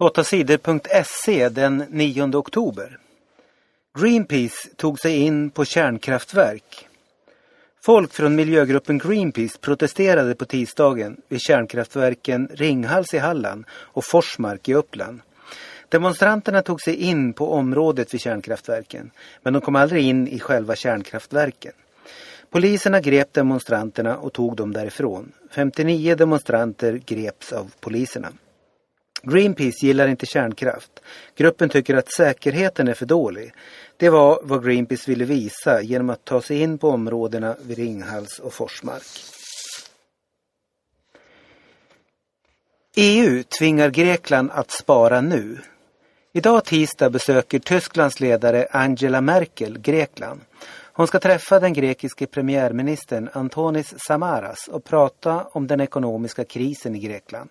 8sidor.se den 9 oktober. Greenpeace tog sig in på kärnkraftverk. Folk från miljögruppen Greenpeace protesterade på tisdagen vid kärnkraftverken Ringhals i Halland och Forsmark i Uppland. Demonstranterna tog sig in på området vid kärnkraftverken, men de kom aldrig in i själva kärnkraftverken. Poliserna grep demonstranterna och tog dem därifrån. 59 demonstranter greps av poliserna. Greenpeace gillar inte kärnkraft. Gruppen tycker att säkerheten är för dålig. Det var vad Greenpeace ville visa genom att ta sig in på områdena vid Ringhals och Forsmark. EU tvingar Grekland att spara nu. Idag tisdag besöker Tysklands ledare Angela Merkel Grekland. Hon ska träffa den grekiske premiärministern Antonis Samaras och prata om den ekonomiska krisen i Grekland.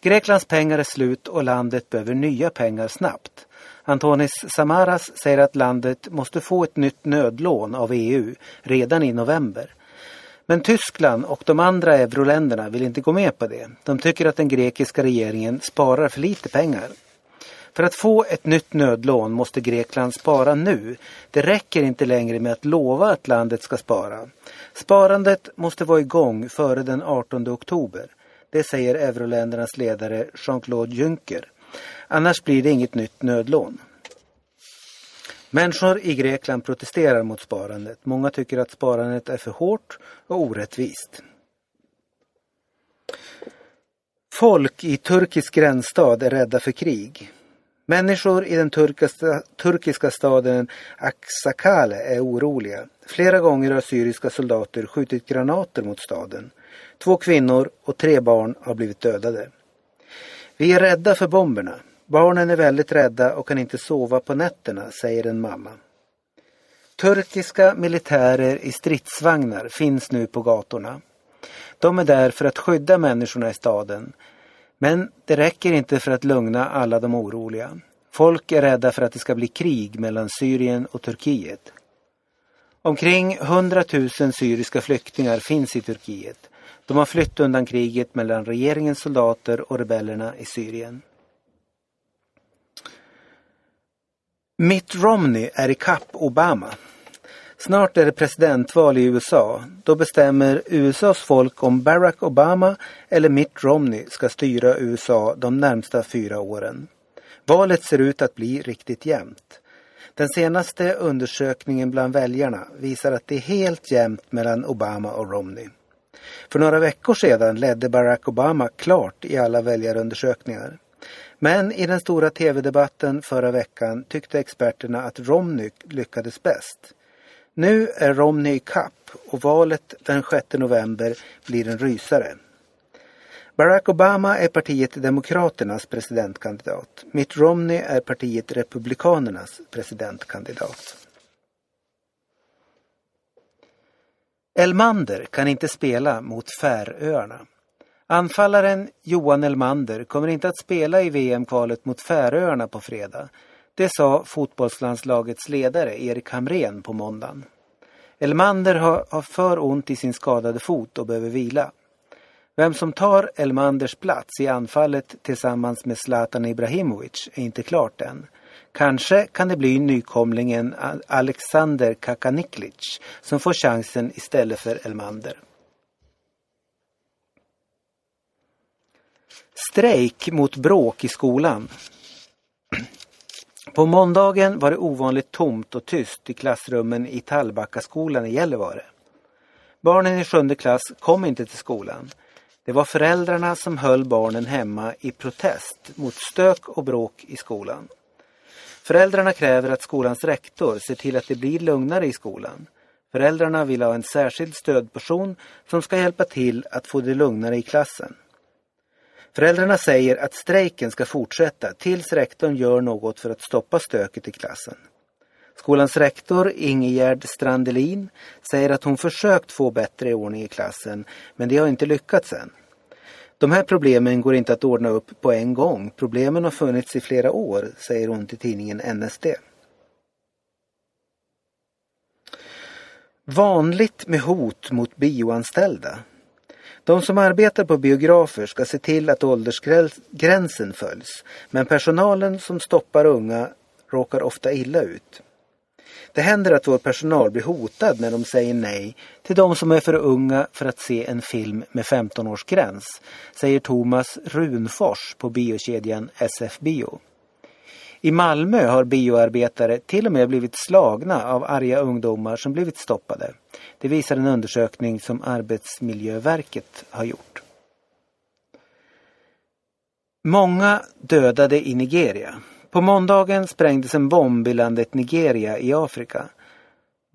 Greklands pengar är slut och landet behöver nya pengar snabbt. Antonis Samaras säger att landet måste få ett nytt nödlån av EU redan i november. Men Tyskland och de andra euroländerna vill inte gå med på det. De tycker att den grekiska regeringen sparar för lite pengar. För att få ett nytt nödlån måste Grekland spara nu. Det räcker inte längre med att lova att landet ska spara. Sparandet måste vara igång före den 18 oktober. Det säger euroländernas ledare Jean-Claude Juncker. Annars blir det inget nytt nödlån. Människor i Grekland protesterar mot sparandet. Många tycker att sparandet är för hårt och orättvist. Folk i turkisk gränsstad är rädda för krig. Människor i den turkiska, turkiska staden Aksakale är oroliga. Flera gånger har syriska soldater skjutit granater mot staden. Två kvinnor och tre barn har blivit dödade. Vi är rädda för bomberna. Barnen är väldigt rädda och kan inte sova på nätterna, säger en mamma. Turkiska militärer i stridsvagnar finns nu på gatorna. De är där för att skydda människorna i staden. Men det räcker inte för att lugna alla de oroliga. Folk är rädda för att det ska bli krig mellan Syrien och Turkiet. Omkring 100 000 syriska flyktingar finns i Turkiet. De har flytt undan kriget mellan regeringens soldater och rebellerna i Syrien. Mitt Romney är i kapp Obama. Snart är det presidentval i USA. Då bestämmer USAs folk om Barack Obama eller Mitt Romney ska styra USA de närmsta fyra åren. Valet ser ut att bli riktigt jämnt. Den senaste undersökningen bland väljarna visar att det är helt jämnt mellan Obama och Romney. För några veckor sedan ledde Barack Obama klart i alla väljarundersökningar. Men i den stora tv-debatten förra veckan tyckte experterna att Romney lyckades bäst. Nu är Romney i kapp och valet den 6 november blir en rysare. Barack Obama är partiet Demokraternas presidentkandidat. Mitt Romney är partiet Republikanernas presidentkandidat. Elmander kan inte spela mot Färöarna. Anfallaren Johan Elmander kommer inte att spela i VM-kvalet mot Färöarna på fredag. Det sa fotbollslandslagets ledare Erik Hamrén på måndagen. Elmander har, har för ont i sin skadade fot och behöver vila. Vem som tar Elmanders plats i anfallet tillsammans med Zlatan Ibrahimovic är inte klart än. Kanske kan det bli nykomlingen Alexander Kakaniklic som får chansen istället för Elmander. Strejk mot bråk i skolan. På måndagen var det ovanligt tomt och tyst i klassrummen i Tallbackaskolan i Gällivare. Barnen i sjunde klass kom inte till skolan. Det var föräldrarna som höll barnen hemma i protest mot stök och bråk i skolan. Föräldrarna kräver att skolans rektor ser till att det blir lugnare i skolan. Föräldrarna vill ha en särskild stödperson som ska hjälpa till att få det lugnare i klassen. Föräldrarna säger att strejken ska fortsätta tills rektorn gör något för att stoppa stöket i klassen. Skolans rektor Ingegerd Strandelin säger att hon försökt få bättre ordning i klassen men det har inte lyckats än. De här problemen går inte att ordna upp på en gång. Problemen har funnits i flera år, säger hon till tidningen NSD. Vanligt med hot mot bioanställda. De som arbetar på biografer ska se till att åldersgränsen följs. Men personalen som stoppar unga råkar ofta illa ut. Det händer att vår personal blir hotad när de säger nej till de som är för unga för att se en film med 15-årsgräns, säger Thomas Runfors på biokedjan SF Bio. I Malmö har bioarbetare till och med blivit slagna av arga ungdomar som blivit stoppade. Det visar en undersökning som Arbetsmiljöverket har gjort. Många dödade i Nigeria. På måndagen sprängdes en bomb i landet Nigeria i Afrika.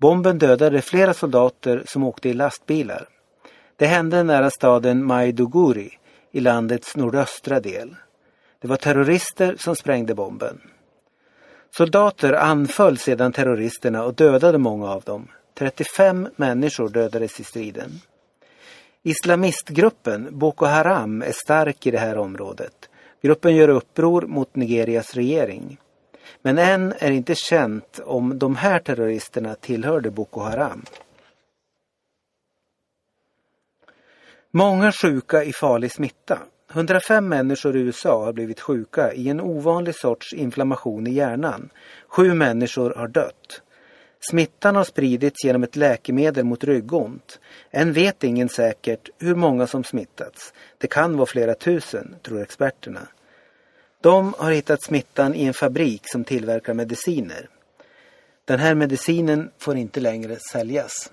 Bomben dödade flera soldater som åkte i lastbilar. Det hände nära staden Maiduguri i landets nordöstra del. Det var terrorister som sprängde bomben. Soldater anföll sedan terroristerna och dödade många av dem. 35 människor dödades i striden. Islamistgruppen Boko Haram är stark i det här området. Gruppen gör uppror mot Nigerias regering. Men än är inte känt om de här terroristerna tillhörde Boko Haram. Många sjuka i farlig smitta. 105 människor i USA har blivit sjuka i en ovanlig sorts inflammation i hjärnan. Sju människor har dött. Smittan har spridits genom ett läkemedel mot ryggont. Än vet ingen säkert hur många som smittats. Det kan vara flera tusen, tror experterna. De har hittat smittan i en fabrik som tillverkar mediciner. Den här medicinen får inte längre säljas.